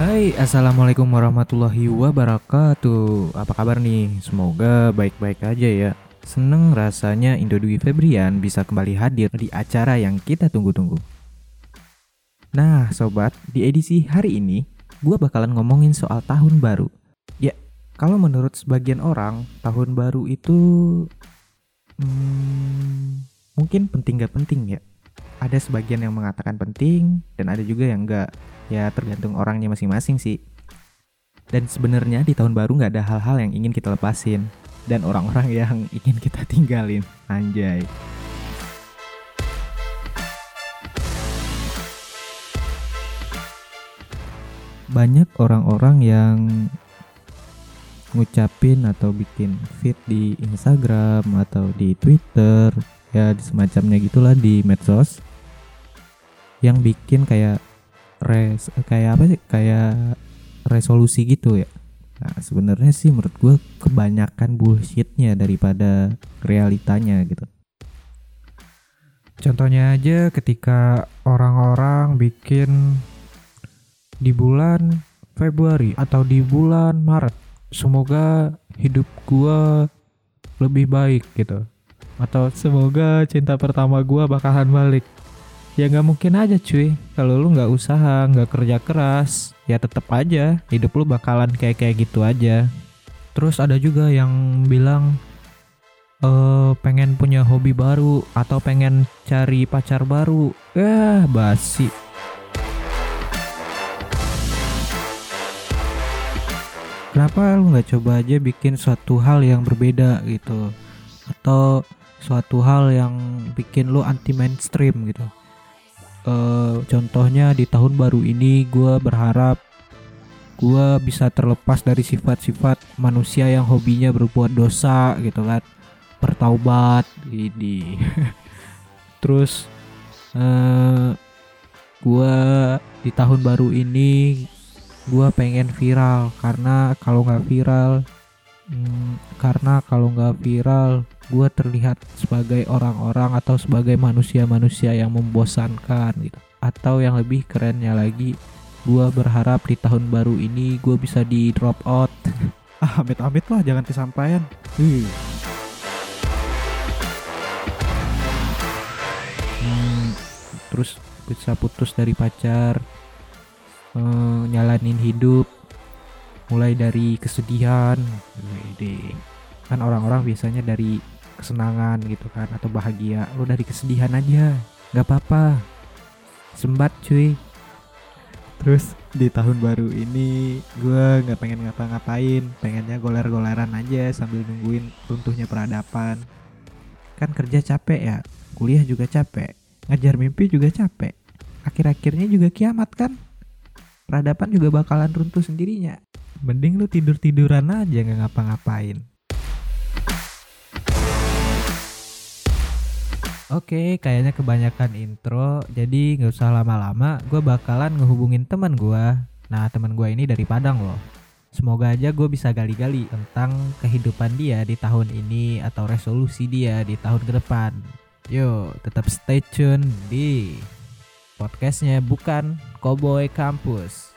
Hai, Assalamualaikum warahmatullahi wabarakatuh. Apa kabar nih? Semoga baik-baik aja ya. Seneng rasanya Indo Dwi Febrian bisa kembali hadir di acara yang kita tunggu-tunggu. Nah sobat, di edisi hari ini gue bakalan ngomongin soal tahun baru. Ya, kalau menurut sebagian orang, tahun baru itu hmm, mungkin penting gak penting ya ada sebagian yang mengatakan penting dan ada juga yang enggak. Ya tergantung orangnya masing-masing sih. Dan sebenarnya di tahun baru nggak ada hal-hal yang ingin kita lepasin dan orang-orang yang ingin kita tinggalin. Anjay. Banyak orang-orang yang ngucapin atau bikin feed di Instagram atau di Twitter ya semacamnya gitulah di medsos yang bikin kayak res kayak apa sih? Kayak resolusi gitu ya. Nah sebenarnya sih menurut gue kebanyakan bullshitnya daripada realitanya gitu. Contohnya aja ketika orang-orang bikin di bulan Februari atau di bulan Maret semoga hidup gua lebih baik gitu. Atau semoga cinta pertama gua bakalan balik ya nggak mungkin aja cuy. Kalau lu nggak usaha nggak kerja keras ya tetap aja. Hidup lu bakalan kayak kayak gitu aja. Terus ada juga yang bilang eh pengen punya hobi baru atau pengen cari pacar baru. Ya basi. Kenapa lu nggak coba aja bikin suatu hal yang berbeda gitu? Atau suatu hal yang bikin lu anti mainstream gitu uh, contohnya di tahun baru ini gue berharap gue bisa terlepas dari sifat-sifat manusia yang hobinya berbuat dosa gitu kan. Bertaubat ini terus uh, gue di tahun baru ini gue pengen viral. Karena kalau nggak viral hmm, karena kalau nggak viral gue terlihat sebagai orang-orang atau sebagai manusia-manusia yang membosankan gitu. Atau yang lebih kerennya lagi gue berharap di tahun baru ini gue bisa di drop out. Ah amit-amit lah jangan kesampaian. Hmm, terus bisa putus dari pacar uh, nyalanin hidup mulai dari kesedihan. Wede. kan orang-orang biasanya dari kesenangan gitu kan atau bahagia lo dari kesedihan aja nggak apa-apa. Sembat cuy. Terus di tahun baru ini gue nggak pengen ngapa-ngapain pengennya goler-goleran aja sambil nungguin runtuhnya peradaban. Kan kerja capek ya kuliah juga capek ngajar mimpi juga capek. Akhir-akhirnya juga kiamat kan? Peradaban juga bakalan runtuh sendirinya. Mending lu tidur-tiduran aja nggak ngapa-ngapain Oke, kayaknya kebanyakan intro, jadi nggak usah lama-lama. Gue bakalan ngehubungin teman gue. Nah, teman gue ini dari Padang loh. Semoga aja gue bisa gali-gali tentang kehidupan dia di tahun ini atau resolusi dia di tahun ke depan. Yo, tetap stay tune di podcastnya bukan Cowboy Campus.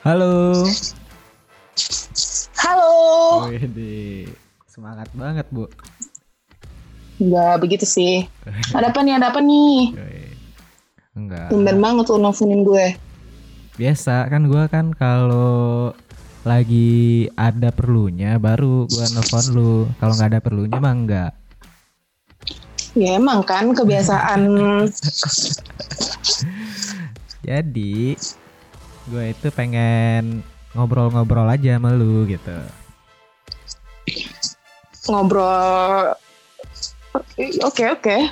Halo. Halo. Wede, semangat banget bu. Enggak begitu sih. Ada apa nih? Ada apa nih? Enggak. Tumben banget lu nelfonin gue. Biasa kan gue kan kalau lagi ada perlunya baru gue nelfon lu. Kalau nggak ada perlunya mah enggak. Ya emang kan kebiasaan. Jadi gue itu pengen ngobrol-ngobrol aja sama lu gitu. ngobrol. Oke oke.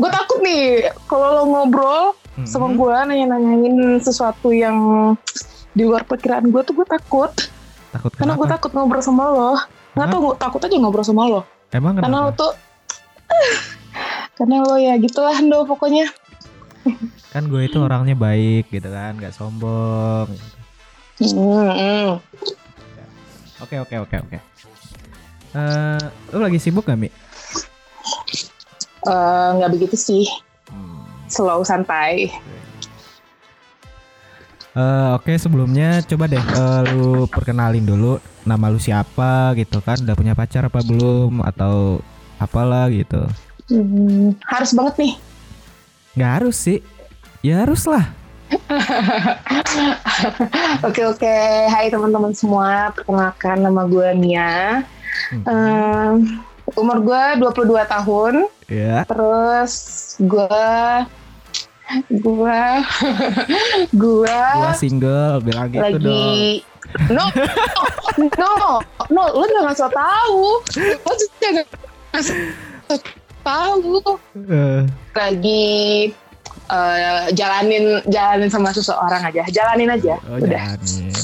gue takut nih kalau lo ngobrol sama Mm-mm. gue nanya-nanyain sesuatu yang di luar perkiraan gue tuh gue takut. Takut Karena gue kenapa? takut ngobrol sama lo. Nggak tau gue takut aja ngobrol sama lo. Emang Karena lo kenapa? tuh karena lo ya gitulah do pokoknya. Kan gue itu orangnya baik gitu kan, nggak sombong. Hmm. Oke oke oke oke. Eh, lu lagi sibuk gak Mi? Eh, nggak begitu sih, Hmm. slow santai. Eh, Oke sebelumnya coba deh eh, lu perkenalin dulu nama lu siapa gitu kan udah punya pacar apa belum atau apalah gitu Hmm, harus banget nih. nggak harus sih ya harus lah Oke oke, hai teman-teman semua. Perkenalkan nama gue Mia. Hmm. Em, umur gue 22 tahun. ya Terus gue gue gue gua single bilang gitu dong lagi no no no lu jangan so tahu lu jangan so tahu Eh, lagi eh, jalanin jalanin sama seseorang aja jalanin aja oh udah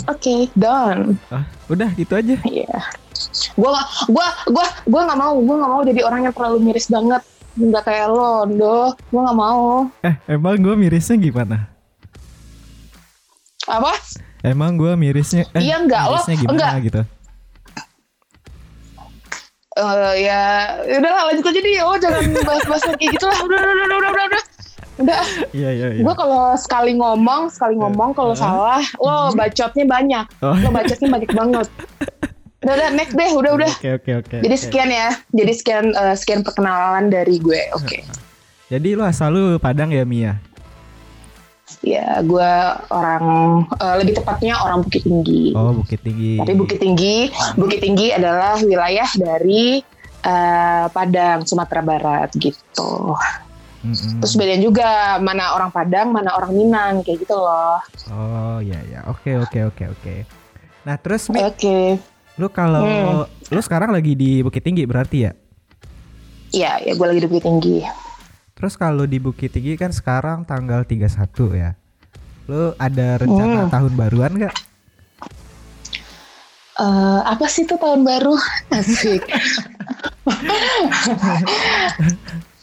oke done ah udah gitu aja Iya. Gua gak, gua gua gua nggak mau, gua nggak mau jadi orang yang terlalu miris banget. Nggak kayak lo, doh. Gua nggak mau. eh emang gua mirisnya gimana Apa? emang gua mirisnya eh, Iya, enggak, lo- mirisnya gimana enggak. gitu Eh ya, udahlah lanjut aja deh. Oh jangan bahas-bahas kayak gitu lah. Udah, udah, udah, udah, udah, udah. Udah, iya iya iya gue kalau sekali ngomong, sekali ngomong kalau salah, lo bacotnya banyak. oh Lo bacotnya banyak banget. Udah, udah, next deh, udah, udah. oke oke oke Jadi sekian ya. Jadi sekian eh, sekian perkenalan dari gue. Oke. jadi lu asal lu Padang ya Mia Ya, gue orang eh, lebih tepatnya orang Bukit Tinggi. oh Bukit Tinggi Tapi Bukit Tinggi, Bukit Tinggi adalah wilayah dari eh, Padang, Sumatera Barat gitu. Mm-mm. Terus bedain juga mana orang Padang, mana orang Minang kayak gitu loh. Oh iya ya, oke oke oke oke. Nah terus Mi, Oke, lu kalau Hmm. lu sekarang lagi di Bukit Tinggi berarti ya? Iya, ya gue lagi di Bukit Tinggi. Terus kalau di Bukit Tinggi kan sekarang tanggal 31 ya. Lu ada rencana Hmm. tahun baruan nggak? Eh, apa sih tuh tahun baru? Asik.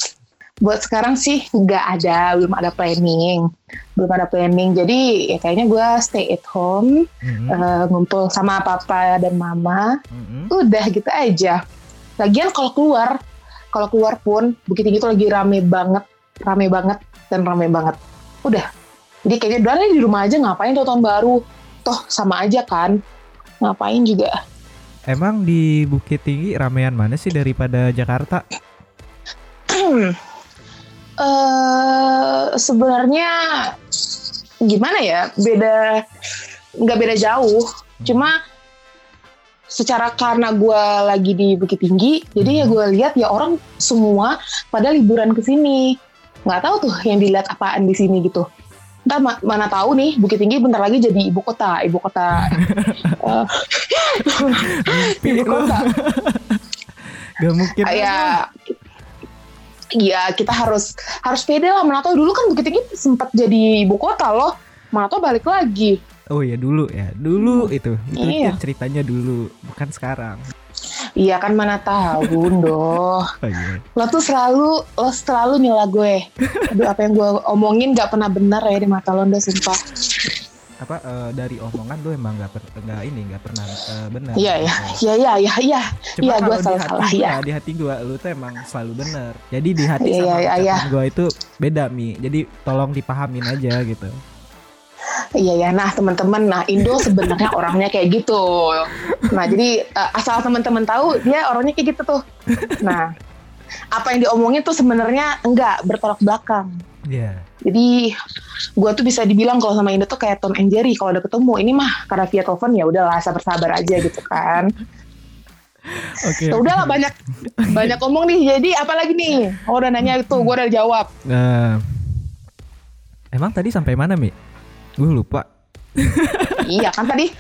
Buat sekarang sih nggak ada, belum ada planning, belum ada planning. Jadi ya kayaknya gue stay at home, Mm-mm, eh, ngumpul sama papa dan mama. mm-mm. Udah gitu aja. Lagian kalau keluar, kalau keluar pun Bukit Tinggi itu lagi rame banget, rame banget dan rame banget. Udah. Jadi kayaknya udah di rumah aja ngapain tuh tahun baru. Toh sama aja kan. Ngapain juga. Emang di Bukit Tinggi ramean mana sih daripada Jakarta? eh sebenarnya gimana ya? Beda nggak beda jauh. Cuma secara karena gue lagi di Bukit Tinggi, jadi ya gue lihat ya orang semua pada liburan ke sini. Nggak tahu tuh yang dilihat apaan di sini gitu. Entah ma- mana tahu nih Bukit Tinggi bentar lagi jadi ibu kota, ibu kota, Mimpi ibu kota. Gak mungkin. ya ya kita harus harus pede lah mana tahu dulu kan Bukit Tinggi sempat jadi ibu kota loh mana tahu balik lagi Oh ya dulu ya, dulu itu. Itu Iya. ceritanya dulu, bukan sekarang. iya kan mana tahu Doh Oh iya. lo tuh selalu lo selalu nyela gue aduh apa yang gue omongin gak pernah benar ya di mata lo Doh sumpah Apa eh, dari omongan lu emang gak, per- nggak ini nggak pernah eh, benar. iya ya Gitu. iya iya iya iya Cuma Iya, kalau gua salah- hati salah, iya. di hati gua lu tuh emang selalu benar. Jadi di hati Iya, sama iya, ucapan iya. gua itu beda mi. Jadi tolong dipahamin aja gitu. Iya ya, nah teman-teman, nah Indo sebenarnya orangnya kayak gitu. Nah jadi eh, asal teman-teman tahu dia orangnya kayak gitu tuh. Nah apa yang diomongin tuh sebenarnya enggak bertolak belakang. Iya. Jadi gua tuh bisa dibilang kalau sama Indo tuh kayak Tom and Jerry kalau udah ketemu ini mah karena via telepon ya udahlah sabar-sabar aja gitu kan. Oke. Ya udahlah banyak banyak ngomong nih. Jadi apalagi nih? Oh udah nanya itu, gua udah jawab. Nah, emang tadi sampai mana mi? Gue lupa. iya kan tadi.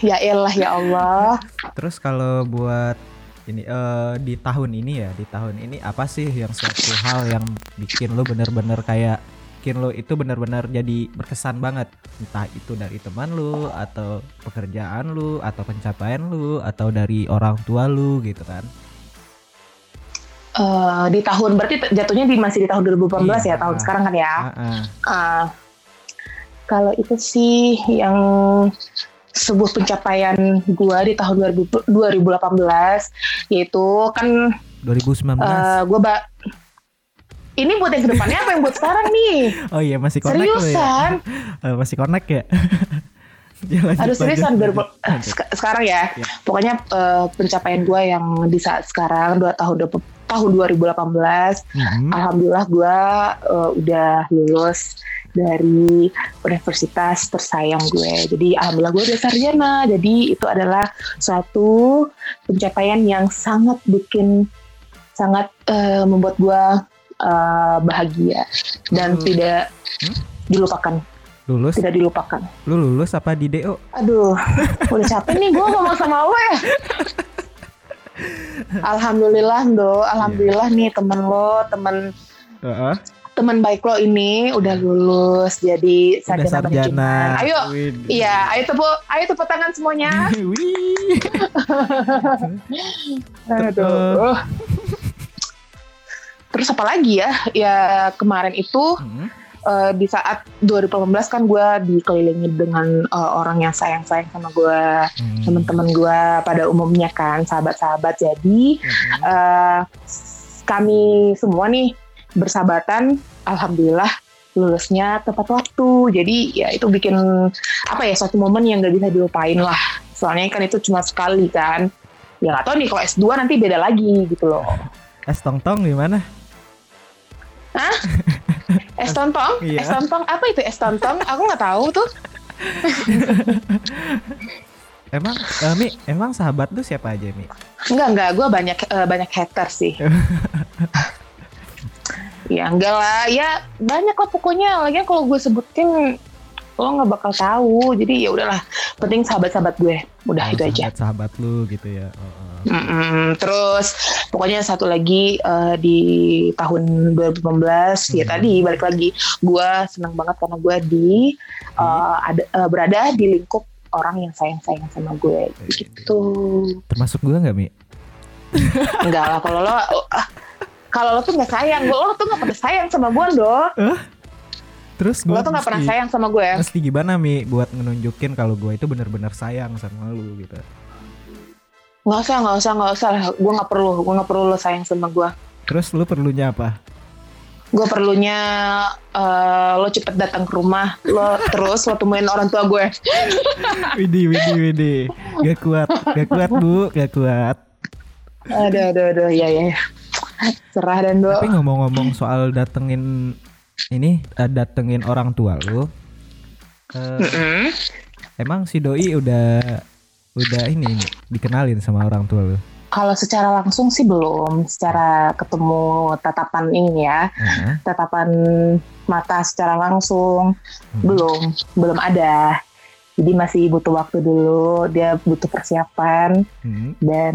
Ya elah ya Allah. Terus kalau buat ini eh di tahun ini ya, di tahun ini apa sih yang suatu hal yang bikin lo bener-bener kayak bikin lo itu bener-bener jadi berkesan banget entah itu dari teman lu atau pekerjaan lu atau pencapaian lu atau dari orang tua lu gitu kan Eh, di tahun berarti jatuhnya di masih di tahun 2018 Iya. ya tahun sekarang kan ya. Ah, ah. Ah, kalau itu sih yang sebuah pencapaian gue di tahun 2000, 2018 yaitu kan 2019. uh, gue ba ini buat yang ke depannya apa yang buat sekarang nih? oh iya masih connect ya. Seriusan? Eh, masih connect ya. Ya, Aduh seriusan lanjut, 2000 lanjut, lanjut. sek- sekarang ya. Ya. Pokoknya eh, pencapaian gue yang di saat sekarang dua tahun tahun 2018 Mhm. alhamdulillah gue eh, udah lulus dari universitas tersayang gue. Jadi alhamdulillah gue udah sarjana. Jadi itu adalah suatu pencapaian yang sangat bikin sangat eh, membuat gue eh, bahagia dan Hmm. tidak Hmm? dilupakan, Lulus? tidak dilupakan. Lu lulus apa di DO? Aduh, udah capek nih gue ngomong sama lo ya. Alhamdulillah do, alhamdulillah nih temen lo, temen Heeh. Teman baik lo ini udah lulus jadi Udah sarjana sarjana. manajemen. Ayo, iya, ayo tepuk, ayo tepuk tangan semuanya. Aduh. Terus apa lagi ya? Ya kemarin itu Hmm. eh, di saat 2018 kan gue dikelilingi dengan eh, orang yang sayang-sayang sama gue, Hmm. teman-teman gue pada umumnya kan, sahabat-sahabat. Jadi Hmm. eh, kami semua nih bersahabatan, alhamdulillah lulusnya tepat waktu. Jadi ya itu bikin apa ya suatu momen yang gak bisa dilupain lah. Soalnya kan itu cuma sekali kan. Ya gak tahu nih kalau S2 nanti beda lagi gitu loh. Es tong tong gimana? Es tontong? Iya. Es tontong apa itu es tontong? Aku nggak tahu tuh. Emang eh, Mi, emang sahabat lu siapa aja Mi? Enggak enggak, gue banyak eh, banyak hater sih. ya enggak lah, ya banyak lah pokoknya. Lagian kalau gue sebutin lo nggak bakal tahu. Jadi ya udahlah, penting sahabat-sahabat gue. Udah Oh, itu aja. Sahabat-sahabat lu gitu ya. Oh, oh. Mm-mm. Terus pokoknya satu lagi eh, di tahun 2019 ya Hmm. tadi balik lagi gue senang banget karena gue di eh, ada eh, berada di lingkup orang yang sayang-sayang sama gue gitu. Termasuk gua nggak Mi? Enggak lah kalau lo kalau lo tuh nggak sayang, lo tuh nggak pernah sayang sama gue doh. Terus Lo gua tuh nggak pernah sayang sama gue. Mesti gimana Mi buat ngenunjukin kalau gua itu benar-benar sayang sama lu gitu. Nggak usah, nggak usah, nggak usah. Gue nggak perlu, gue nggak perlu lo sayang sama gue. Terus lu perlunya apa? Gue perlunya eh, lo cepet datang ke rumah, lo terus lo temuin orang tua gue. Widih, widih, widih. Gak kuat, gak kuat bu, gak kuat. Aduh, aduh, aduh, ya, ya. Cerah dan do. Tapi ngomong-ngomong soal datengin ini, eh, datengin orang tua lu. Mm-mm. emang si doi udah udah ini Mi, dikenalin sama orang tua lu. Kalau secara langsung sih belum, secara ketemu tatapan ini ya, Heeh. tatapan mata secara langsung Hmm. belum, belum ada. Jadi masih butuh waktu dulu, dia butuh persiapan Hmm. dan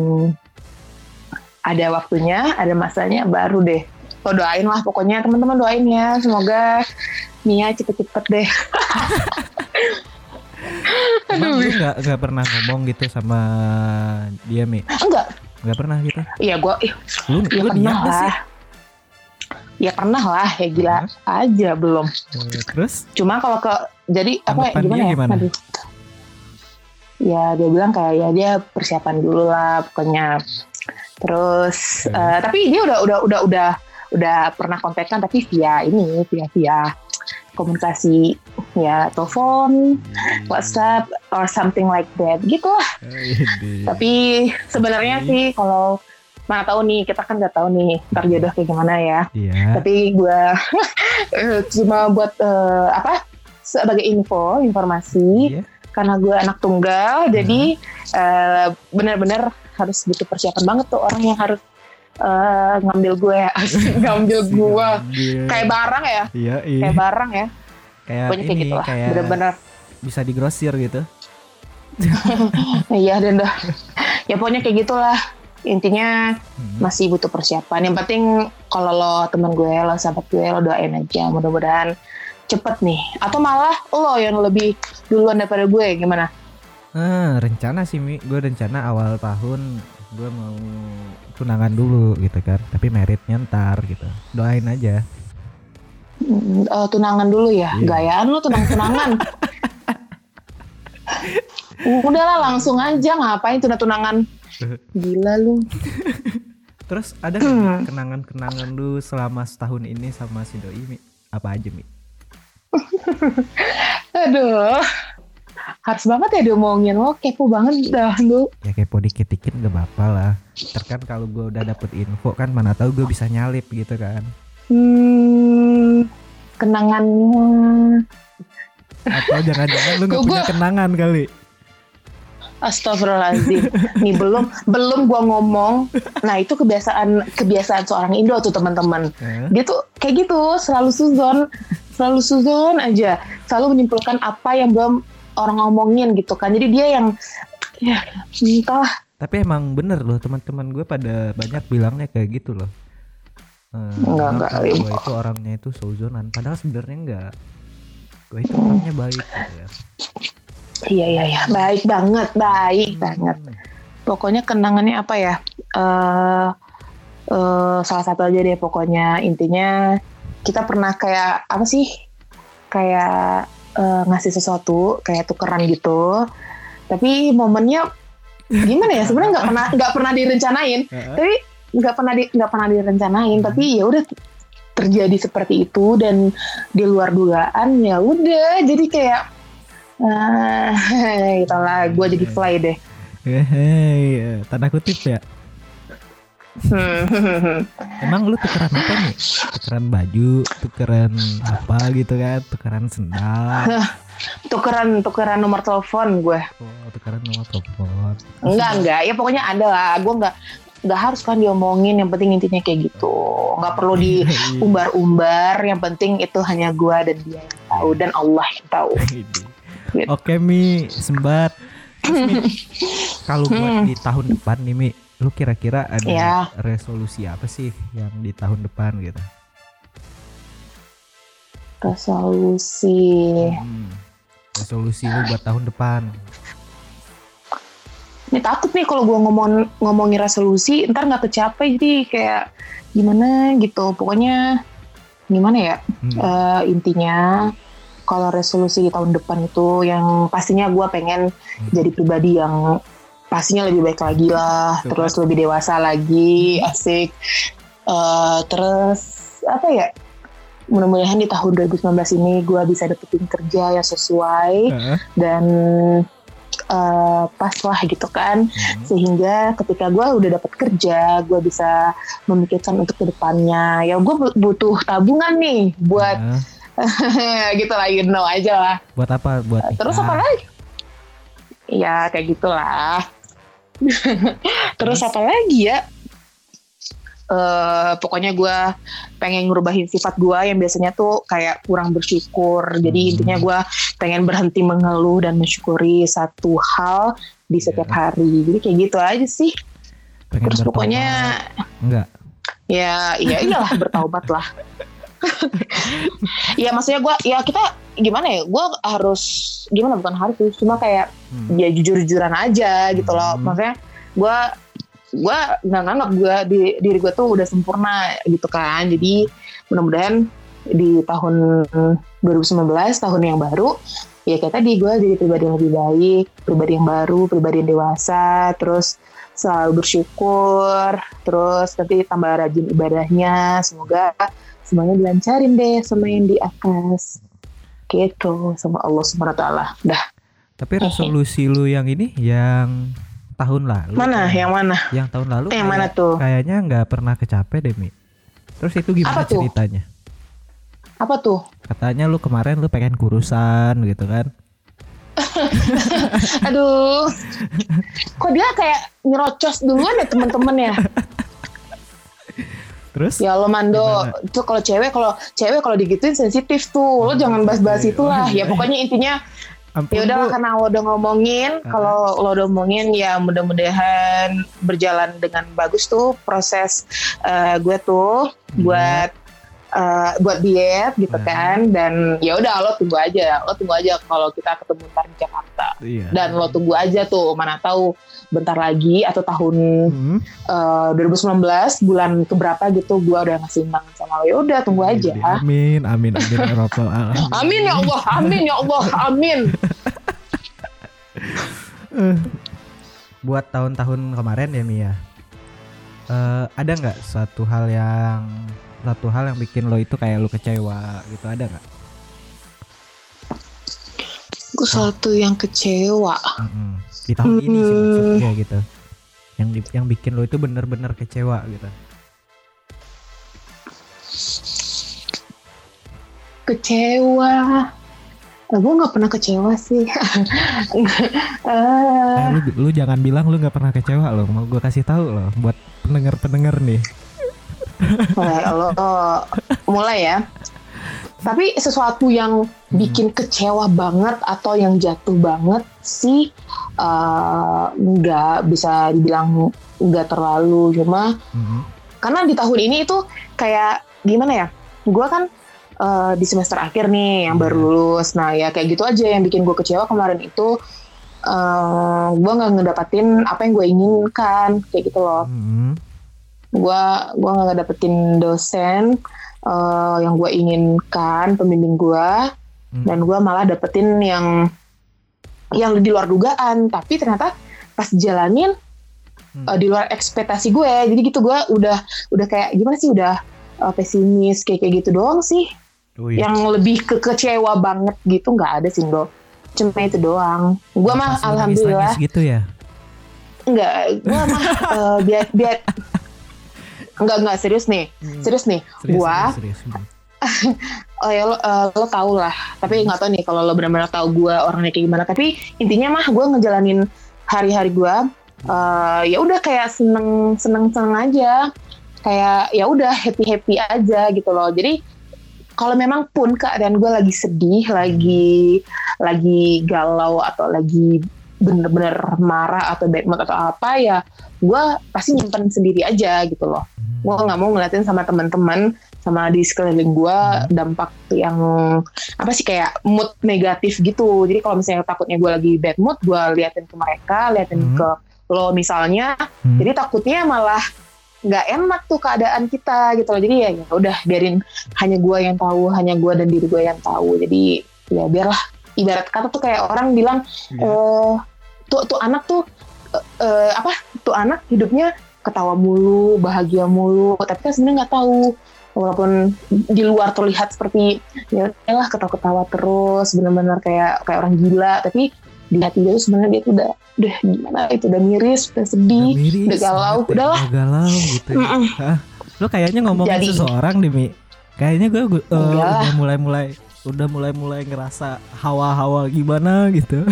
ada waktunya, ada masanya baru deh. Lo doain lah pokoknya teman-teman doain ya, semoga Nia cepet-cepet deh. Emang lu gak, gak pernah ngomong gitu sama dia Mi? Enggak, Gak pernah gitu? iya gue, Lu, ya lu pernah gak sih? lah. Ya pernah lah, ya gila aja belum. Eh, Terus? Cuma kalau ke jadi apa Tanggapan gimana dia ya? gimana? Aduh. Ya dia bilang kayak ya dia persiapan dulu lah pokoknya. Terus Oke. eh, tapi dia udah udah udah udah udah pernah kontekan tapi via ini via via komunikasi ya telepon, WhatsApp or something like that gitu lah. Widih. Tapi sebenarnya sih kalau mana tahu nih kita kan nggak tahu nih ntar jodoh kayak gimana ya Iya. tapi gue cuma buat eh, apa sebagai info informasi Iya. Karena gue anak tunggal jadi eh, benar-benar harus butuh persiapan banget tuh orang yang harus eh, ngambil gue ngambil gue kayak barang ya? Iya, iya. kayak barang ya? Kayak pokoknya kayak ini, gitu lah kayak bener-bener bisa digrosir gitu. iya dan dah. Ya pokoknya kayak gitulah. Intinya Hmm. masih butuh persiapan. Yang penting kalau lo teman gue lo sahabat gue lo doain aja. Mudah-mudahan cepet nih atau malah lo yang lebih duluan daripada gue gimana Ah, rencana sih Mi, gue rencana awal tahun gue mau tunangan dulu gitu kan, tapi meritnya ntar gitu. Doain aja. Hmm, eh, tunangan dulu ya Iya. gayaan lo tunang tunangan Udahlah langsung aja ngapain tunang-tunangan. Gila lu. Terus ada Mi, kenangan-kenangan lu selama setahun ini sama si doi Mi? Apa aja Mi? Aduh. Harus banget ya diomongin lo kepo banget dah lu. Ya kepo dikit-dikit gak apa-apa lah. Ntar kan kalau gue udah dapet info kan mana tahu gue bisa nyalip gitu kan. Hmm, kenangannya Atau jangan-jangan lu gak punya kenangan kali. Astagfirullahaladzim. Nih belum belum gua ngomong. Nah itu kebiasaan kebiasaan seorang Indo tuh teman-teman. Dia tuh kayak gitu selalu suzon, selalu suzon aja. Selalu menyimpulkan apa yang belum orang ngomongin gitu kan. Jadi dia yang ya entah. Tapi emang bener loh teman-teman gue pada banyak bilangnya kayak gitu loh. Eh, Enggak, enggak. gue itu orangnya itu souzonan. Padahal sebenarnya enggak. Gue itu orangnya baik gitu ya. Iya iya iya. Baik banget, baik banget. Hmm. Pokoknya kenangannya apa ya? eh eh, salah satu aja deh pokoknya intinya kita pernah kayak apa sih? Kayak eh, ngasih sesuatu kayak tukeran gitu. Tapi momennya gimana ya? Sebenarnya nggak pernah nggak pernah direncanain. Tapi nggak pernah di nggak pernah direncanain. Tapi ya udah terjadi seperti itu dan di luar dugaan ya udah jadi kayak ah itulah gue jadi fly deh eh, tanda kutip ya. Emang lu tukeran apa nih? Tukeran baju, tukeran apa gitu kan? Tukeran sendal, tukeran tukeran nomor telepon gue oh, tukeran nomor telepon. enggak enggak ya pokoknya ada lah gue enggak nggak harus kan diomongin yang penting intinya kayak gitu nggak perlu diumbar-umbar yang penting itu hanya gue dan dia yang tahu dan Allah yang tahu Gitu. Oke Mi, sembat. Kalau buat Hmm. di tahun depan nih Mi, lu kira-kira ada Ya. resolusi apa sih yang di tahun depan gitu? resolusi Hmm. Resolusi lu buat tahun depan. ini takut nih kalau gue ngomong ngomongin resolusi ntar nggak kecapai jadi kayak gimana gitu pokoknya gimana ya Hmm. Eh, intinya kalau resolusi di tahun depan itu yang pastinya gue pengen Hmm. jadi pribadi yang pastinya lebih baik lagi lah terus lebih dewasa lagi Hmm. asik Eh, terus apa ya mudah-mudahan di tahun 2019 ini gue bisa dapetin kerja yang sesuai Heeh. dan eh, pas lah gitu kan Hmm. sehingga ketika gue udah dapat kerja gue bisa memikirkan untuk ke depannya ya gue butuh tabungan nih buat Heeh. gitu lah you know aja lah buat apa? Buat nikah. terus apa lagi ya kayak gitulah terus apa lagi ya eh pokoknya gue pengen ngerubahin sifat gue yang biasanya tuh kayak kurang bersyukur jadi Hmm. intinya gue pengen berhenti mengeluh dan mensyukuri satu hal di setiap Iya. hari jadi kayak gitu aja sih Pengen terus bertobat. pokoknya enggak. ya iya iyalah bertaubat lah ya maksudnya gue ya kita gimana ya gue harus gimana bukan harus cuma kayak Hmm. ya jujur-jujuran aja gitu loh Hmm. maksudnya gue gue nggak nganggap gue di diri gue tuh udah sempurna gitu kan jadi mudah-mudahan di tahun 2019 tahun yang baru ya kayak tadi gue jadi pribadi yang lebih baik pribadi yang baru pribadi yang dewasa terus selalu bersyukur terus nanti tambah rajin ibadahnya semoga semuanya dilancarin deh sama yang di atas gitu sama Allah subhanahu wa taala dah Tapi resolusi lu yang ini yang tahun lalu. mana yang mana Yang tahun lalu. yang mana tuh Kayaknya nggak pernah kecape deh Mi. Terus itu gimana Apa tuh? ceritanya? apa tuh Katanya lu kemarin lu pengen kurusan gitu kan? Aduh, kok dia kayak nyerocos duluan ya teman-teman ya? Terus? Ya Allah Mando, Gimana? itu kalau cewek kalau cewek kalau digituin sensitif tuh, lo Oh, jangan bahas-bahas iya. itulah. Oh, iya. Ya pokoknya intinya ya Bu. karena lo udah ngomongin, Ah. kalau lo udah ngomongin ya mudah-mudahan berjalan dengan bagus tuh proses eh, gue tuh Iya. buat eh, buat diet gitu Ah. kan dan ya udah lo tunggu aja, lo tunggu aja kalau kita ketemu ntar di Jakarta Iya. dan lo tunggu aja tuh mana tahu bentar lagi atau tahun Hmm. eh, 2019 bulan keberapa gitu gua udah ngasih undangan sama lo ya udah tunggu aja Amin, amin, amin, ya Rabbal alamin. amin ya Allah amin ya Allah amin buat tahun-tahun kemarin ya Mia eh ada nggak suatu hal yang satu hal yang bikin lo itu kayak lo kecewa gitu ada nggak Gue suatu yang kecewa. Mm-mm. Di tahun ini sih Hmm. maksudnya gitu yang di- yang bikin lo itu bener-bener kecewa gitu Kecewa. Nah, gue nggak pernah kecewa sih. Eh, Eh, lu, lu jangan bilang lu nggak pernah kecewa lo mau gue kasih tahu lo buat pendengar-pendengar nih mulai lo mulai ya. Tapi sesuatu yang bikin kecewa banget atau yang jatuh banget sih eh, nggak bisa dibilang nggak terlalu cuma Mhm. karena di tahun ini itu kayak gimana ya gue kan eh, di semester akhir nih yang baru Iya. lulus nah ya kayak gitu aja yang bikin gue kecewa kemarin itu eh gue nggak ngedapatin apa yang gue inginkan kayak gitu loh Mhm. gue gua nggak ngedapetin dosen eh, yang gue inginkan pembimbing gue Hmm. dan gue malah dapetin yang yang di luar dugaan. Tapi ternyata pas jalanin Hmm. eh, di luar ekspektasi gue jadi gitu gue udah udah kayak gimana sih udah eh, pesimis kayak kayak gitu doang sih. Wih, yang lebih ke kecewa banget gitu nggak ada sih do cuma itu doang. Gue mah alhamdulillah gitu ya? Nggak gue mah eh, biar biar nggak nggak serius nih. Serius nih. Serius, gua serius, serius. oh ya lo, eh, lo tau lah. Tapi nggak tau nih kalau lo benar-benar tahu gue orangnya kayak gimana. Tapi intinya mah gue ngejalanin hari-hari gue eh, ya udah kayak seneng seneng seneng aja. Kayak ya udah happy happy aja gitu loh. Jadi kalau memang pun keadaan gue lagi sedih lagi lagi galau atau lagi bener-bener marah atau bad mood atau apa ya gue pasti nyimpen sendiri aja gitu loh gue nggak mau ngeliatin sama teman-teman sama di sekeliling gue dampak yang apa sih kayak mood negatif gitu jadi kalau misalnya takutnya gue lagi bad mood gue liatin ke mereka liatin Hmm. ke lo misalnya Hmm. jadi takutnya malah nggak enak tuh keadaan kita gitu loh jadi ya ya udah biarin hanya gue yang tahu hanya gue dan diri gue yang tahu jadi ya biarlah ibarat kata tuh kayak orang bilang Iya. eh tuh tuh anak tuh eh, apa tuh anak hidupnya ketawa mulu bahagia mulu. Tapi kan sebenarnya nggak tahu. Walaupun di luar terlihat seperti ya lah ketawa-ketawa terus. Benar-benar kayak kayak orang gila. Tapi di hati dia tuh sebenarnya dia tuh udah udah gimana itu? Udah miris udah sedih Udah miris udah galau, banget ya, udahlah. udah galau gitu ya. Lo kayaknya ngomongin Jadi- seseorang deh Mi. Kayaknya gue Enggak. udah mulai-mulai Udah mulai-mulai ngerasa hawa-hawa gimana gitu.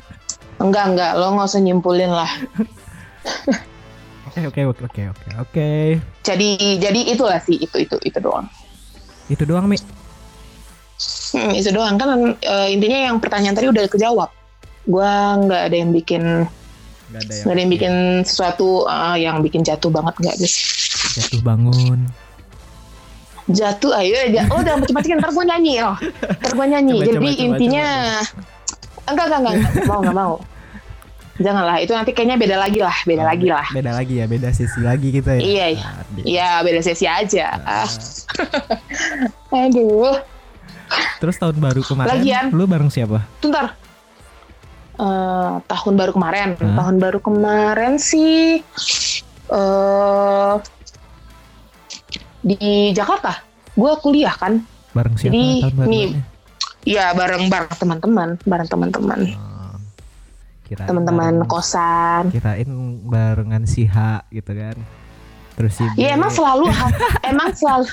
Enggak enggak. Lo nggak usah nyimpulin lah Oke oke oke oke oke oke. Jadi jadi itulah sih itu itu itu doang. Itu doang Mi? Hmm, itu doang. Kan eh, intinya yang pertanyaan tadi udah kejawab. Gua nggak ada yang bikin Gak ada nggak ada yang bikin. sesuatu eh, yang bikin jatuh banget nggak guys jatuh bangun. Jatuh ayo aja. Oh udah macam-macam ntar gue nyanyi loh ntar gue nyanyi. Coba, jadi coba, coba, intinya enggak enggak enggak enggak. Mau enggak mau janganlah itu nanti kayaknya beda lagi lah beda Oh, lagi lah Beda lagi ya Beda sesi lagi kita ya Iya, iya. Tadi. iya beda sesi aja Ah. ah, aduh Terus tahun baru kemarin Lagian. Lu bareng siapa? Bentar. Eh, tahun baru kemarin. Hah? Tahun baru kemarin sih eh di Jakarta. Gue kuliah kan. Bareng siapa Jadi, tahun baru nih, Ya bareng bareng teman-teman, bareng teman-teman, Oh, kirain teman-teman kosan. Kirain barengan si H gitu kan. Terus si B. Iya emang selalu emang selalu.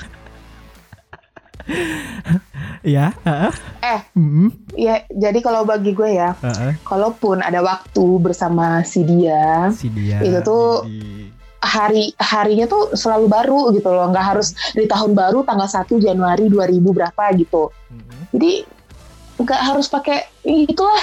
Ya heeh. eh Mm, ya jadi kalau bagi gue ya, heeh. kalaupun ada waktu bersama si dia, Si dia Itu tuh di- hari harinya tuh selalu baru gitu loh. Nggak harus di tahun baru tanggal 1 Januari 2000 berapa gitu. Mm, jadi nggak harus pakai "Ih, itulah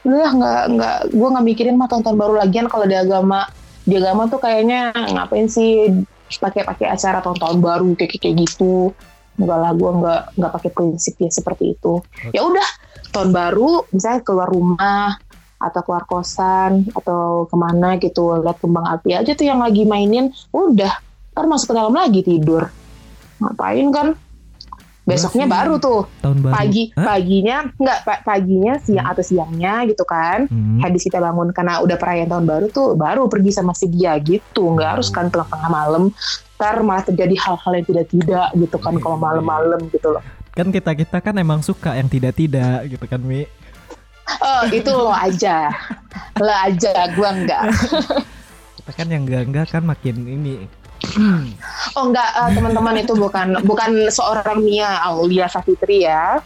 udah nggak nggak gue nggak mikirin mah tahun-tahun baru lagian kalau di agama di agama tuh kayaknya ngapain sih pakai pakai acara tahun-tahun baru kayak kayak gitu. Enggak lah gue nggak nggak pakai prinsip ya seperti itu. Ya udah tahun baru misalnya keluar rumah atau keluar kosan atau ke mana gitu lihat kembang api aja tuh yang lagi mainin udah ntar masuk ke dalam lagi tidur. Ngapain kan besoknya sih baru tuh. Tahun baru. Pagi Hah? paginya nggak pa- paginya siang Hmm. atau siangnya gitu kan. Hmm. habis kita bangun karena udah perayaan tahun baru tuh baru pergi sama si dia gitu. Nggak Hmm. harus kan tengah-tengah malam. Ntar malah terjadi hal-hal yang tidak-tidak gitu kan Iya, kalau malam-malam gitu loh. Kan kita kita kan emang suka yang tidak tidak gitu kan mi? Oh itu lo aja. Lo aja gua enggak. Kita kan yang enggak enggak kan makin ini oh enggak eh, teman-teman itu bukan bukan seorang Mia Aulia Safitri ya.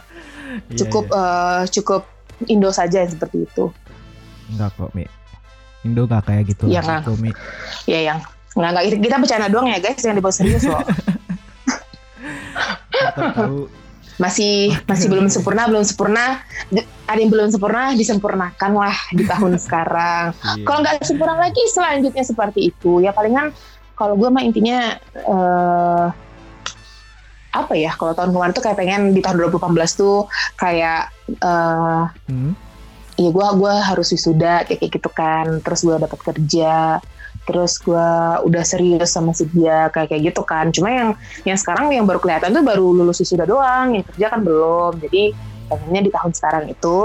Iya, cukup iya. eh, cukup Indo saja yang seperti itu. Enggak kok mi. Indo enggak kayak gitu. Iya, kok, Mi. ya yang nggak nggak kita- bercanda doang ya guys yang dibawa serius loh tahu. Masih masih belum sempurna belum sempurna. Ada yang belum sempurna disempurnakan lah di tahun sekarang. Iya. kalau nggak sempurna lagi selanjutnya seperti itu. Ya palingan kalau gue mah intinya eh apa ya kalau tahun kemarin tuh kayak pengen di tahun 2018 tuh kayak eh Hmm? ya gue gua harus wisuda kayak kayak gitu kan terus gue dapat kerja terus gue udah serius sama si dia kayak kayak gitu kan cuma yang yang sekarang yang baru kelihatan tuh baru lulus wisuda doang yang kerja kan belum jadi pengennya di tahun sekarang itu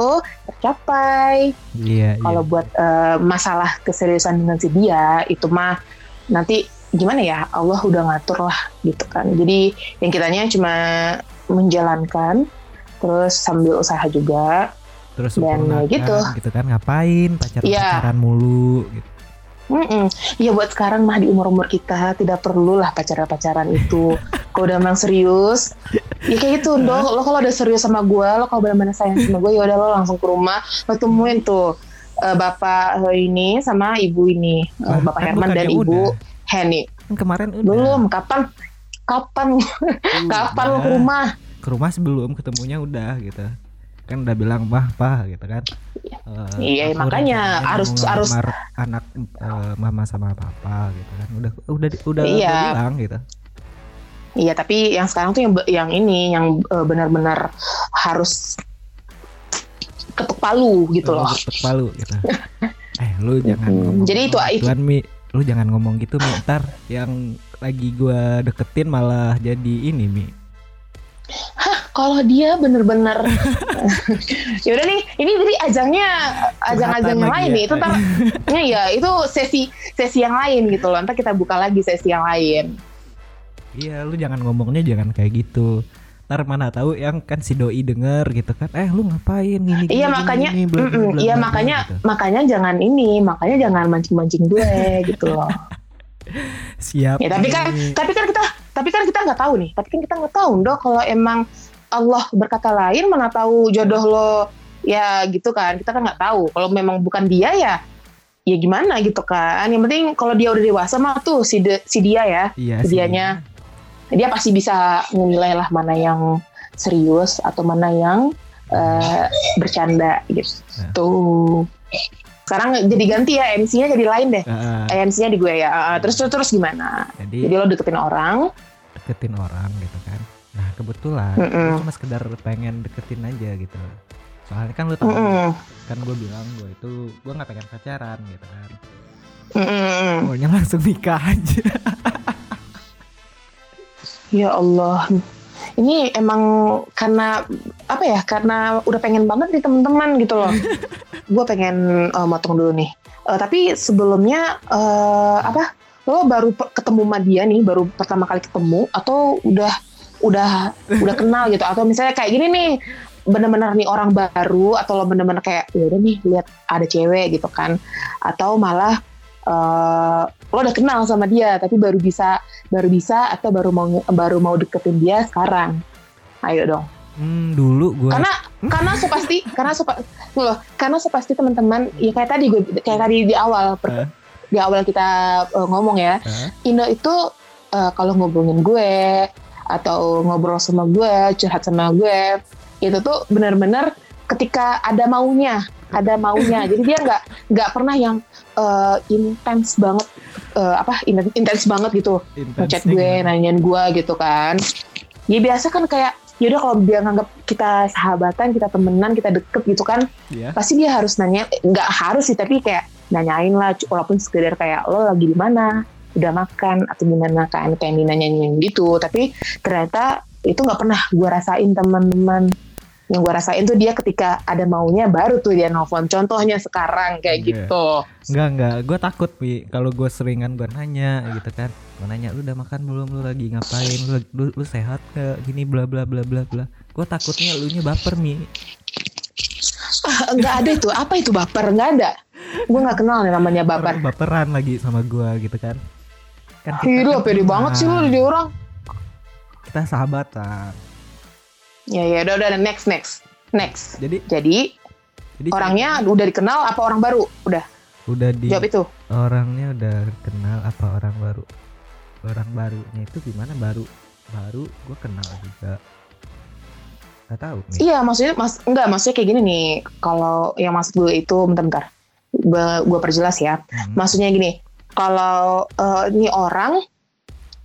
tercapai Iya, iya. kalau buat eh, masalah keseriusan dengan si dia itu mah nanti gimana ya Allah udah ngatur lah gitu kan jadi yang kitanya cuma menjalankan terus sambil usaha juga terus dan sempurnakan gitu. gitu kan ngapain pacaran Iya. pacaran mulu gitu. Mm-mm. Ya buat sekarang mah di umur-umur kita tidak perlu lah pacaran-pacaran itu. Kalau udah emang serius, ya kayak gitu dong. Lo kalau udah serius sama gue, lo kalau benar-benar sayang sama gue, ya udah lo langsung ke rumah, lo temuin tuh eh, bapak ini sama ibu ini, Lah, bapak kan Herman dan bukannya ibu udah. Henny. kan kemarin udah Belum, kapan? Kapan? kapan lo ke Udah. rumah? ke rumah sebelum ketemunya udah gitu kan udah bilang bah bah gitu kan Eh, Iya, aku makanya rencananya harus- harus- anak eh, mama sama papa gitu kan udah udah udah, Iya. udah bilang gitu Iya, tapi yang sekarang tuh yang yang ini yang eh, benar-benar harus ketuk palu gitu loh. Ketuk palu gitu eh lu jangan ngomong Jadi itu- itu- Tuan mi lu jangan ngomong gitu mi. Ntar yang lagi gua deketin malah jadi ini mi. Kalau dia bener-bener ya udah nih ini jadi ajangnya ajang-ajang yang lagi lain ya. nih. Itu ntar ya, ya itu sesi sesi yang lain gitu loh. Ntar kita buka lagi sesi yang lain. Iya lu jangan ngomongnya jangan kayak gitu ntar mana tahu yang kan si doi denger gitu kan. Eh lu ngapain? Gini gini, iya gini, makanya gini, bla, bla, bla, iya bla, makanya gitu. makanya jangan ini makanya jangan mancing-mancing gue gitu loh. Siap ya tapi kan tapi kan kita tapi kan kita nggak tahu nih. Tapi kan kita nggak tahu dong kalau emang Allah berkata lain mana tahu jodoh lo ya gitu kan. Kita kan nggak tahu. Kalau memang bukan dia ya ya gimana gitu kan. Yang penting kalau dia udah dewasa mah tuh si de- si dia ya iya si dianya dia pasti bisa menilai lah mana yang serius atau mana yang eh, bercanda gitu. Sekarang jadi ganti ya MC-nya jadi lain deh. Heeh, Eh, MC-nya di gue ya. Eh, terus terus terus gimana? Jadi jadi lo deketin orang. Deketin orang gitu kan. Nah kebetulan Mm-mm. gua cuma sekedar pengen deketin aja gitu. Soalnya kan lu tahu Mm-mm. kan gue bilang gue itu gue nggak pengen pacaran gitu kan. Mm-mm. maunya langsung nikah aja Ya Allah, ini emang karena apa ya? Karena udah pengen banget nih teman-teman gitu loh. gue pengen eh, motong dulu nih. Eh, tapi sebelumnya eh, apa? Lo baru ketemu sama dia nih, baru pertama kali ketemu atau udah udah udah kenal gitu? Atau misalnya kayak gini nih, bener-bener nih orang baru atau lo bener-bener kayak ya udah nih lihat ada cewek gitu kan? Atau malah eh, lo udah kenal sama dia tapi baru bisa baru bisa atau baru mau baru mau deketin dia sekarang ayo dong hmm, dulu gue karena karena sepasti karena sepa, loh karena sepasti teman-teman ya kayak tadi gue kayak tadi di awal per- Eh. di awal kita eh, ngomong ya Eh. Indo itu eh, kalau ngobongin gue atau ngobrol sama gue curhat sama gue itu tuh benar-benar ketika ada maunya ada maunya jadi dia nggak nggak pernah yang eh, intens banget eh, apa in- intens banget gitu ngechat intensnya gue, nanyain gue gitu kan. Ya biasa kan kayak yaudah kalau dia nganggap kita sahabatan, kita temenan, kita deket gitu kan, Iya. pasti dia harus nanya, eh, nggak harus sih tapi kayak nanyain lah, walaupun sekedar kayak lo lagi di mana, udah makan atau gimana kan, kayak dinanyain gitu. Tapi ternyata itu nggak pernah gue rasain teman-teman yang gue rasain tuh dia ketika ada maunya baru tuh dia nelfon. Contohnya sekarang kayak Iya. gitu. Enggak enggak, gue takut pi. Kalau gue seringan gue nanya gitu kan, gue nanya lu udah makan belum, lu lagi ngapain, lu, lu, lu sehat gak, gini bla bla bla bla bla. Gue takutnya lu nya baper mi. ah, nggak ada itu. Apa itu baper? Nggak ada. Gue nggak kenal nih namanya baper Orang baperan lagi sama gue gitu kan. Kan Hidup pede banget sih lu jadi orang. Kita sahabatan. Ya ya udah udah next next next. Jadi jadi jadi orangnya udah dikenal apa orang baru? Udah. Udah di jawab itu. orangnya udah kenal apa orang baru? Orang barunya itu gimana? Baru baru gue kenal juga. Nggak tahu nih. Iya maksudnya mas enggak maksudnya kayak gini nih. Kalau yang maksud gue itu bentar-bentar. Gue perjelas ya. Hmm. maksudnya gini kalau eh, ini orang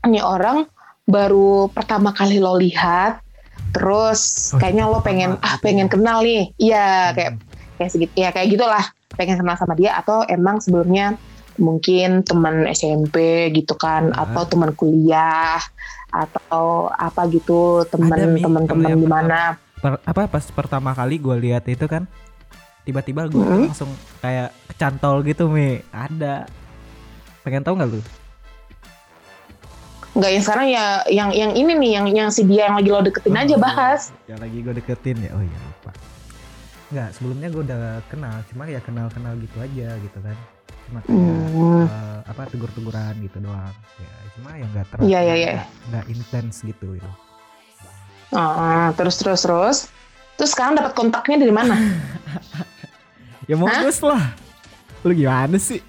ini orang baru pertama kali lo lihat terus Oh, kayaknya lo pengen ah pengen ya. kenal nih. Iya Hmm. kayak kayak segitu ya kayak gitulah. Pengen kenal sama dia atau emang sebelumnya mungkin teman SMP gitu kan atau teman kuliah atau apa gitu teman Ada, Mi, teman kalau teman yang gimana Per- apa pas pertama kali gue lihat itu kan tiba-tiba gue Hmm. langsung kayak kecantol gitu mi. Ada. Pengen tahu nggak lu Enggak yang sekarang ya yang yang ini nih yang yang si dia yang lagi lo deketin aja Oh, bahas. yang lagi gue deketin ya oh iya lupa nggak sebelumnya gue udah kenal cuma ya kenal kenal gitu aja gitu kan cuma kayak Hmm. eh, apa tegur-teguran gitu doang ya cuma ya nggak terlalu Iya, iya, iya. nggak- nggak intens gitu gitu Ah, terus terus terus. Terus sekarang dapat kontaknya dari mana? ya modus lah lu gimana sih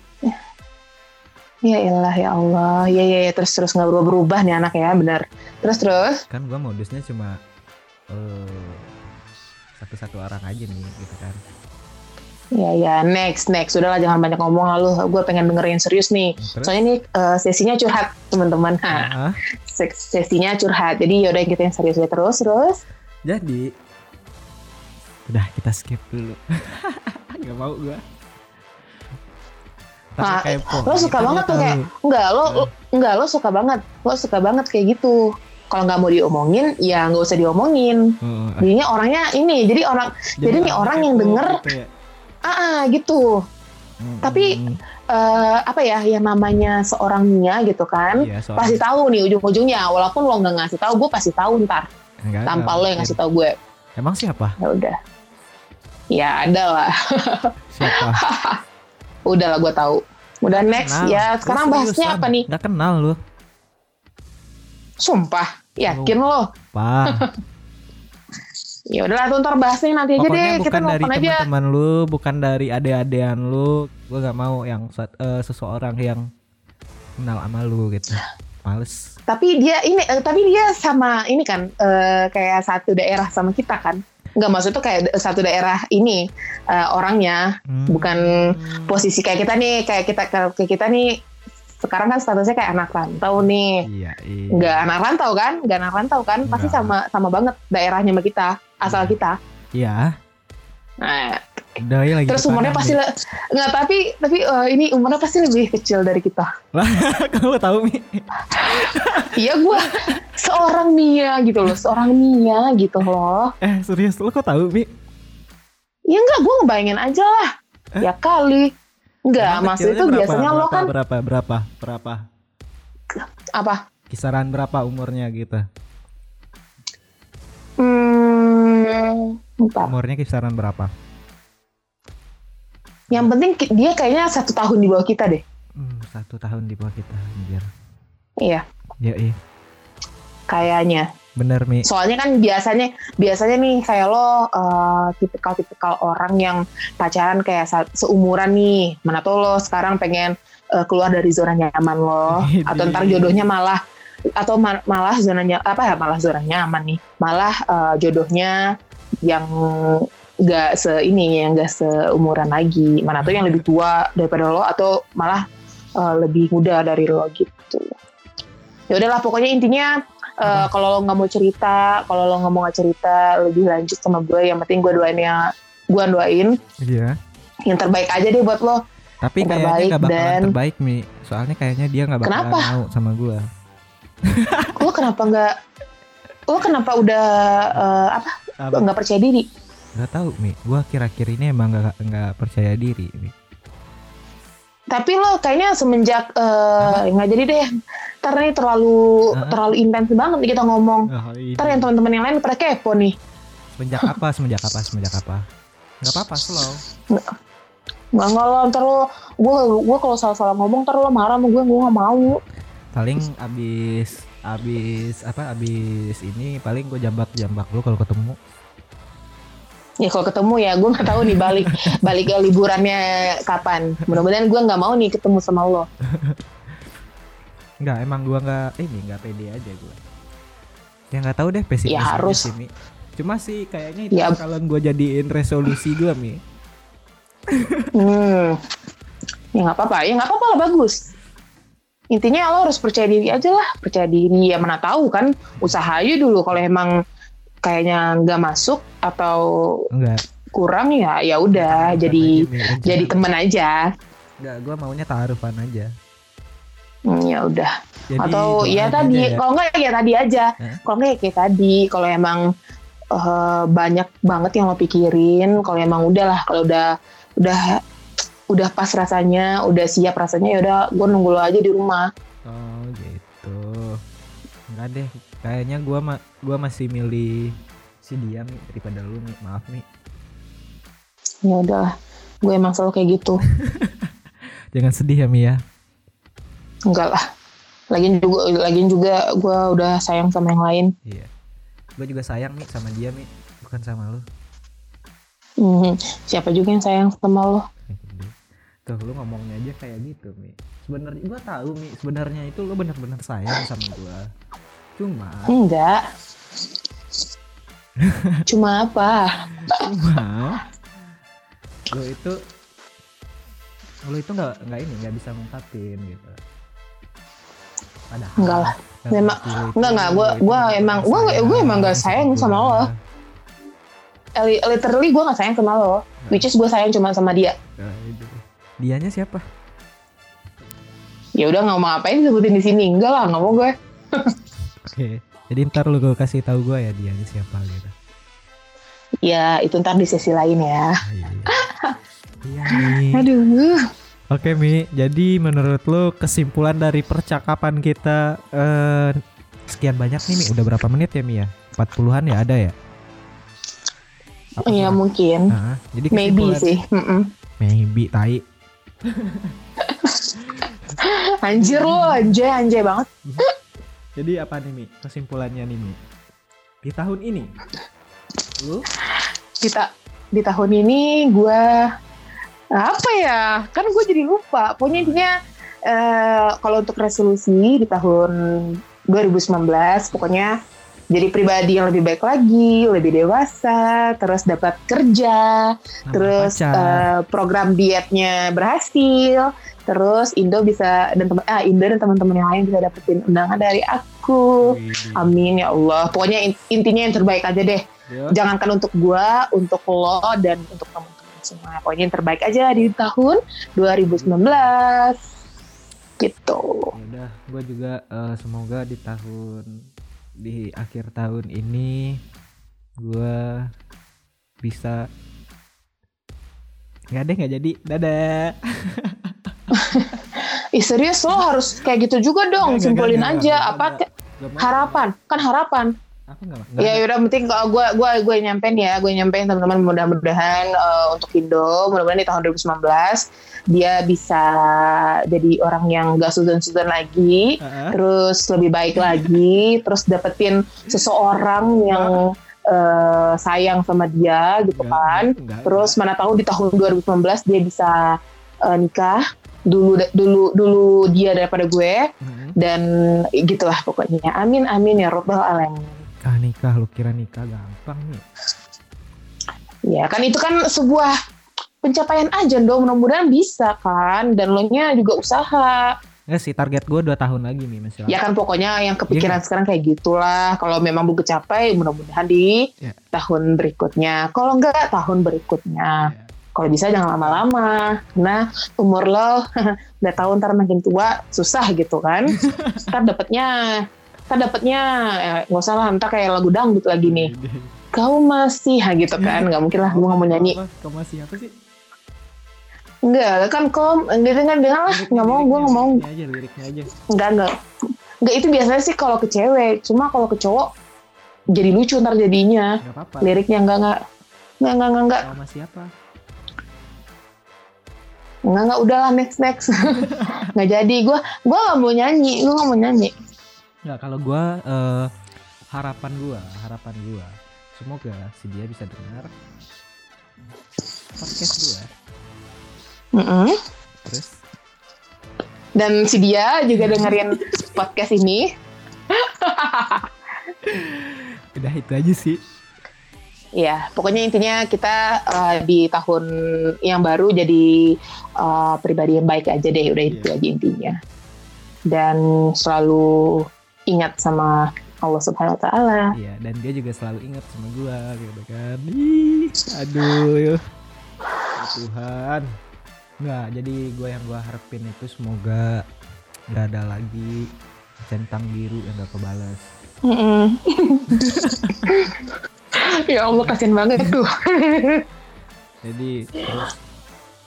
ya elah ya Allah. Ya ya ya terus terus nggak berubah berubah nih anak ya benar. Terus terus. kan gua modusnya cuma eh, satu-satu orang aja nih gitu kan Ya ya next next. Sudahlah jangan banyak ngomong lalu. Gue pengen dengerin serius nih. terus Soalnya ini eh, sesinya curhat teman-teman. Ah, ses- sesinya curhat. Jadi yaudah kita yang serius ya terus terus. jadi udah kita skip dulu nggak mau gua Tapi Ah, kepo. lo suka Kita banget tuh tahu. kayak enggak lo lo- enggak lo suka banget lo suka banget kayak gitu. Kalau nggak mau diomongin ya nggak usah diomongin. Ah, jadinya orangnya ini jadi orang jadi nih orang yang kepo denger gitu ya. ah, ah, gitu. Mm, tapi- Eh, apa ya yang namanya seorang Nia gitu kan iya, soalnya- pasti tahu nih ujung-ujungnya. Walaupun lo nggak ngasih tahu gue pasti tahu ntar. Enggak, tanpa enggak lo yang ngasih tahu gue. Emang siapa? Ya udah. Ya ada lah. Siapa udah lah gue tahu. Udah next Kenal. ya. Sekarang bahasnya apa nih? Nggak kenal lu. Sumpah yakin lo? Apa ya udahlah tuh ntar bahasnya nanti aja Pokoknya deh. Kita bukan dari nelfon aja. teman-teman lu, bukan dari ade-adean lu. Gue gak mau yang eh, seseorang yang kenal sama lu gitu. Males. tapi dia ini eh, tapi dia sama ini kan eh, kayak satu daerah sama kita kan nggak maksud tuh kayak satu daerah ini eh, orangnya Hmm. bukan posisi kayak kita nih kayak kita kayak kita nih sekarang kan statusnya kayak anak rantau nih Iya, iya. nggak anak rantau kan nggak anak rantau kan pasti Nggak. sama sama banget daerahnya sama kita asal Iya. kita Iya. nah Udah ya lagi terus umurnya pasti le- nggak tapi tapi eh, ini umurnya pasti lebih kecil dari kita Kalau tahu Mi. iya gue seorang Mia gitu loh seorang Mia gitu loh Eh, serius lu kok tahu Mi? Ya enggak, gue ngebayangin aja lah. Eh? Ya kali. Enggak, Emang maksud itu berapa? biasanya lo berapa, kan berapa berapa berapa apa? kisaran berapa umurnya gitu Hmm, umurnya kisaran berapa Yang penting dia kayaknya satu tahun di bawah kita deh. hmm, satu tahun di bawah kita anjir Iya, ya iya kayaknya. bener Mi Soalnya kan biasanya biasanya nih kayak lo eh, tipikal-tipikal orang yang pacaran kayak seumuran nih. Mana tuh lo sekarang pengen eh, keluar dari zona nyaman lo atau ntar jodohnya malah atau ma- malah zona ny- apa ya malah zona nyaman nih. Malah eh, jodohnya yang nggak se ini yang nggak seumuran lagi. Mana tuh yang lebih tua daripada lo atau malah eh, lebih muda dari lo gitu. Ya udahlah pokoknya intinya eh, kalau lo nggak mau cerita, kalau lo nggak mau nggak cerita lebih lanjut sama gue, yang penting gue doain ya, gue doain iya yang terbaik aja deh buat lo. Tapi Yang kayaknya terbaik bakalan dan- terbaik Mi Soalnya kayaknya dia nggak bakalan Kenapa? mau sama gua Lo kenapa nggak lo kenapa udah uh, apa Apa? nggak percaya diri Gak tahu mi, gua kira-kira ini emang gak, nggak percaya diri mi. tapi lo kayaknya semenjak eh, nggak jadi deh ntar nih terlalu terlalu intens banget nih kita ngomong Oh, ini. ntar yang teman-teman yang lain pada kepo nih Semenjak apa? Semenjak apa? Semenjak apa? Gak apa-apa, slow. nggak nggak lo ntar lo gue gue kalau salah-salah ngomong ntar lo marah sama gue gue nggak mau Paling abis abis apa abis ini paling gue jambak jambak lu kalau ketemu ya kalau ketemu ya gue nggak tahu nih balik balik liburannya kapan mudah-mudahan gue nggak mau nih ketemu sama lo Enggak, emang gua nggak ini nggak pede aja gua. Ya nggak tahu deh pesimis Ya, harus. sih, Mi. Cuma sih kayaknya itu Ya. bakalan gua jadiin resolusi gua Mi. hmm ya nggak apa-apa ya nggak apa-apa lah bagus intinya lo harus percaya diri aja lah percaya diri ya mana tahu kan usaha aja dulu kalau emang kayaknya nggak masuk atau Enggak. kurang ya ya udah jadi jadi temen aja Enggak, gua maunya taarufan aja. Hmm, ya udah Jadi atau ya tadi aja ya. kalau nggak ya tadi aja Hah? kalau nggak ya kayak tadi kalau emang eh, banyak banget yang lo pikirin kalau emang udah lah kalau udah udah udah pas rasanya udah siap rasanya ya udah gue nunggu lo aja di rumah Oh, gitu. Enggak deh, kayaknya gua ma gua masih milih si dia Mi daripada lu Mi. Maaf Mi. ya udah gue emang selalu kayak gitu Jangan sedih ya Mi ya. enggak lah lagian juga lagian juga gue udah sayang sama yang lain Iya. Gua juga sayang Mi sama dia Mi, bukan sama lu. Hmm, siapa juga yang sayang sama lo Tuh lu ngomongnya aja kayak gitu Mi. Sebenarnya gua tahu Mi, sebenarnya itu lu benar-benar sayang sama gua. Cuma, enggak cuma apa cuma lu itu lu itu nggak nggak ini nggak bisa ngungkapin gitu. Padahal Enggak lah. Memang- enggak, enggak. Gua benar-benar emang- gua nggak- gua emang nggak sayang sama lo. literally gue gak sayang sama lo which is gue sayang cuma sama dia Nah. Dianya siapa? ya udah nggak mau ngapain disebutin di sini enggak lah nggak mau gue Oke. Jadi ntar lu gue kasih tahu gue ya dianya siapa gitu. ya itu ntar di sesi lain ya Ah, iya. Iya Mi. aduh Oke Mi, jadi menurut lu kesimpulan dari percakapan kita eh, sekian banyak nih Mi, udah berapa menit ya Mi ya? 40-an ya ada ya? Apa ya kurang? mungkin Nah, jadi maybe kesimpulan- sih Mm-mm. Maybe, tai. anjir lo anjay anjay banget Jadi apa nih Mi? Kesimpulannya nih Mi? Di tahun ini, lu di, ta- di tahun ini gue apa ya kan gue jadi lupa pokoknya intinya eh, kalau untuk resolusi di tahun 2019 pokoknya jadi pribadi yang lebih baik lagi lebih dewasa terus dapat kerja nama terus pacar. eh, program dietnya berhasil terus Indo bisa dan teman ah Indo dan teman-teman yang lain bisa dapetin undangan dari aku amin ya Allah pokoknya in- intinya yang terbaik aja deh Yo. jangankan untuk gua, untuk lo dan untuk teman-teman semua. Pokoknya yang terbaik aja di tahun 2019. Gitu. Ya udah, gue juga eh, semoga di tahun di akhir tahun ini gue bisa nggak deh nggak jadi dadah Ih serius lo harus kayak gitu juga dong, nggak, simpulin nggak, aja nggak, apa Nggak mau. harapan, kan harapan. apa nggak mau? Ya udah penting kalau gue gue gue nyampein ya, gue nyampein teman-teman mudah-mudahan eh, untuk Indo, mudah-mudahan di tahun 2019 dia bisa jadi orang yang gak sudan-sudan lagi, Heeh. terus lebih baik lagi, terus dapetin seseorang yang eh, sayang sama dia gitu kan. nggak, nggak, Terus mana tahu di tahun 2019 dia bisa eh, nikah dulu dulu dulu dia daripada gue. Mhm. dan gitulah pokoknya. Amin amin ya robbal alamin. ah nikah lu kira nikah gampang nih Ya kan itu kan sebuah pencapaian aja dong. Mudah-mudahan bisa kan dan lo nya juga usaha. Nggak sih target gue dua tahun lagi nih masih Ya kan pokoknya yang kepikiran Iya. sekarang kayak gitulah. Kalau memang belum kecapai, mudah-mudahan di Ya. tahun berikutnya. Kalau enggak, tahun berikutnya. Ya. Kalau bisa jangan lama-lama. Karena umur lo udah tahu ntar makin tua susah gitu kan. ntar dapetnya Kita dapetnya eh, nggak usah lah, entah kayak lagu dangdut lagi nih. Kau masih, ha, gitu kan? Nggak mungkin lah, gue nggak mau nyanyi. Kau masih apa sih? Enggak, kan kom, dengar dengar lah, nggak mau, gue nggak mau. aja, liriknya aja. Enggak, enggak. Enggak, itu biasanya sih kalau ke cewek. Cuma kalau ke cowok, jadi lucu ntar jadinya. Gak apa-apa. Liriknya enggak, enggak. Enggak, enggak, enggak, enggak. Masih apa? Enggak, enggak. Udahlah, next, next. Enggak jadi. Gue gue nggak mau nyanyi. Gue nggak mau nyanyi. Nggak, kalau gua eh, harapan gua, harapan gua semoga si dia bisa dengar podcast gua. Mm-mm. Terus Dan si dia juga dengerin podcast ini. udah itu aja sih. Ya, pokoknya intinya kita eh, di tahun yang baru jadi eh, pribadi yang baik aja deh. Udah itu Iya. aja intinya. Dan selalu ingat sama Allah Subhanahu Wa Taala. Iya, dan dia juga selalu ingat sama gua gitu kan. Ih, aduh. Ya Tuhan. Nggak, jadi gua yang gua harapin itu semoga nggak ada lagi centang biru yang gak kebalas. Mm-mm. ya Allah kasihan banget tuh. Jadi terus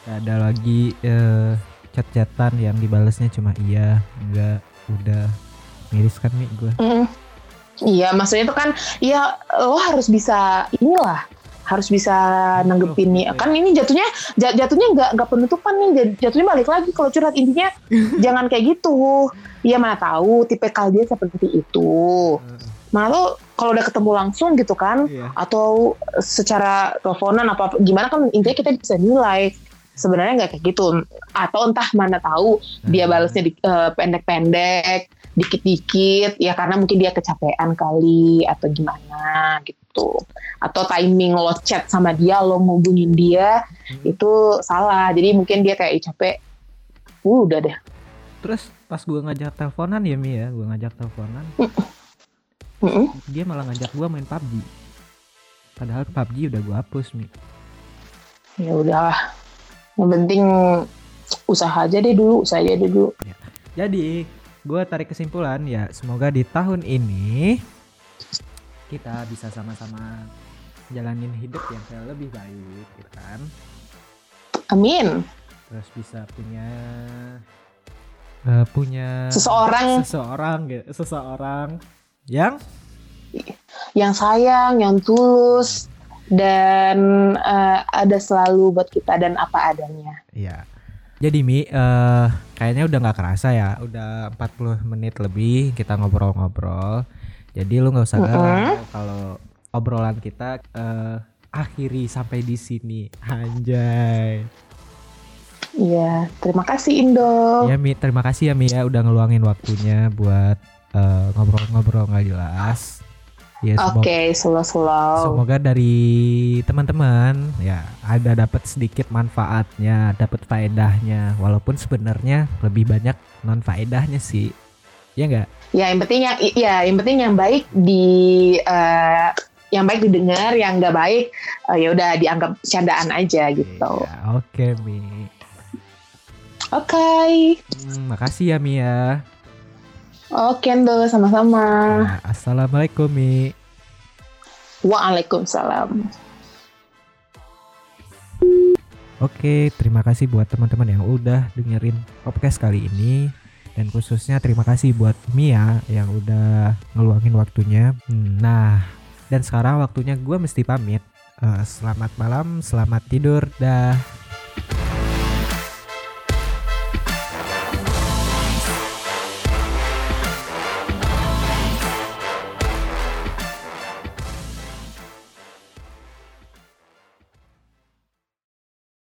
ada lagi eh, chat-chatan yang dibalasnya cuma iya, enggak, udah miris kan nih gua. Mm. Iya, maksudnya itu kan ya lo harus bisa inilah harus bisa nanggepin nih. Kan ini jatuhnya ja- jatuhnya nggak nggak penutupan nih, jat- jatuhnya balik lagi kalau curhat intinya jangan kayak gitu. Iya mana tahu tipikal dia seperti itu. Mana tuh kalau udah ketemu langsung gitu kan Iya. atau secara teleponan apa gimana kan intinya kita bisa nilai. Sebenarnya nggak kayak gitu. Atau entah mana tahu dia Hmm. balasnya di- eh, pendek-pendek dikit-dikit ya karena mungkin dia kecapean kali atau gimana gitu. Atau timing lo chat sama dia lo ngubungin dia Hmm. itu salah. Jadi mungkin dia kayak "Ih, capek. Uh, udah deh. Terus pas gua ngajak teleponan ya Mi ya, gua ngajak teleponan, Mm-mm. dia malah ngajak gua main PUBG. Padahal PUBG udah gua hapus Mi. ya udahlah yang penting usaha aja deh dulu usaha aja deh dulu Jadi, gue tarik kesimpulan ya, semoga di tahun ini kita bisa sama-sama jalanin hidup yang kayak lebih baik, gitu kan? amin Terus bisa punya eh, punya seseorang seseorang gitu, seseorang yang yang sayang, yang tulus, dan eh, ada selalu buat kita dan apa adanya. ya. Jadi Mi, eh kayaknya udah nggak kerasa ya, udah 40 menit lebih kita ngobrol-ngobrol. Jadi lu nggak usah galau Mm-mm. kalau obrolan kita eh akhiri sampai di sini. Anjay. Iya, terima kasih Indo. Ya Mi, terima kasih ya Mi ya udah ngeluangin waktunya buat eh, ngobrol-ngobrol nggak jelas. Ya Oke, slow-slow. semoga dari teman-teman ya ada dapat sedikit manfaatnya, dapat faedahnya. Walaupun sebenarnya lebih banyak non faedahnya sih. Ya enggak? Ya, yang penting yang ya, yang penting yang baik di eh, yang baik didengar, yang nggak baik eh, ya udah dianggap candaan aja gitu. Iya, Oke Mi. Oke. Hmm, makasih ya Mi ya. Oke, Indo, sama-sama. Nah, Assalamualaikum Mi. Waalaikumsalam. Oke, terima kasih buat teman-teman yang udah dengerin podcast kali ini dan khususnya terima kasih buat Mia yang udah ngeluangin waktunya. Nah, dan sekarang waktunya gue mesti pamit. Eh, selamat malam, selamat tidur, dah.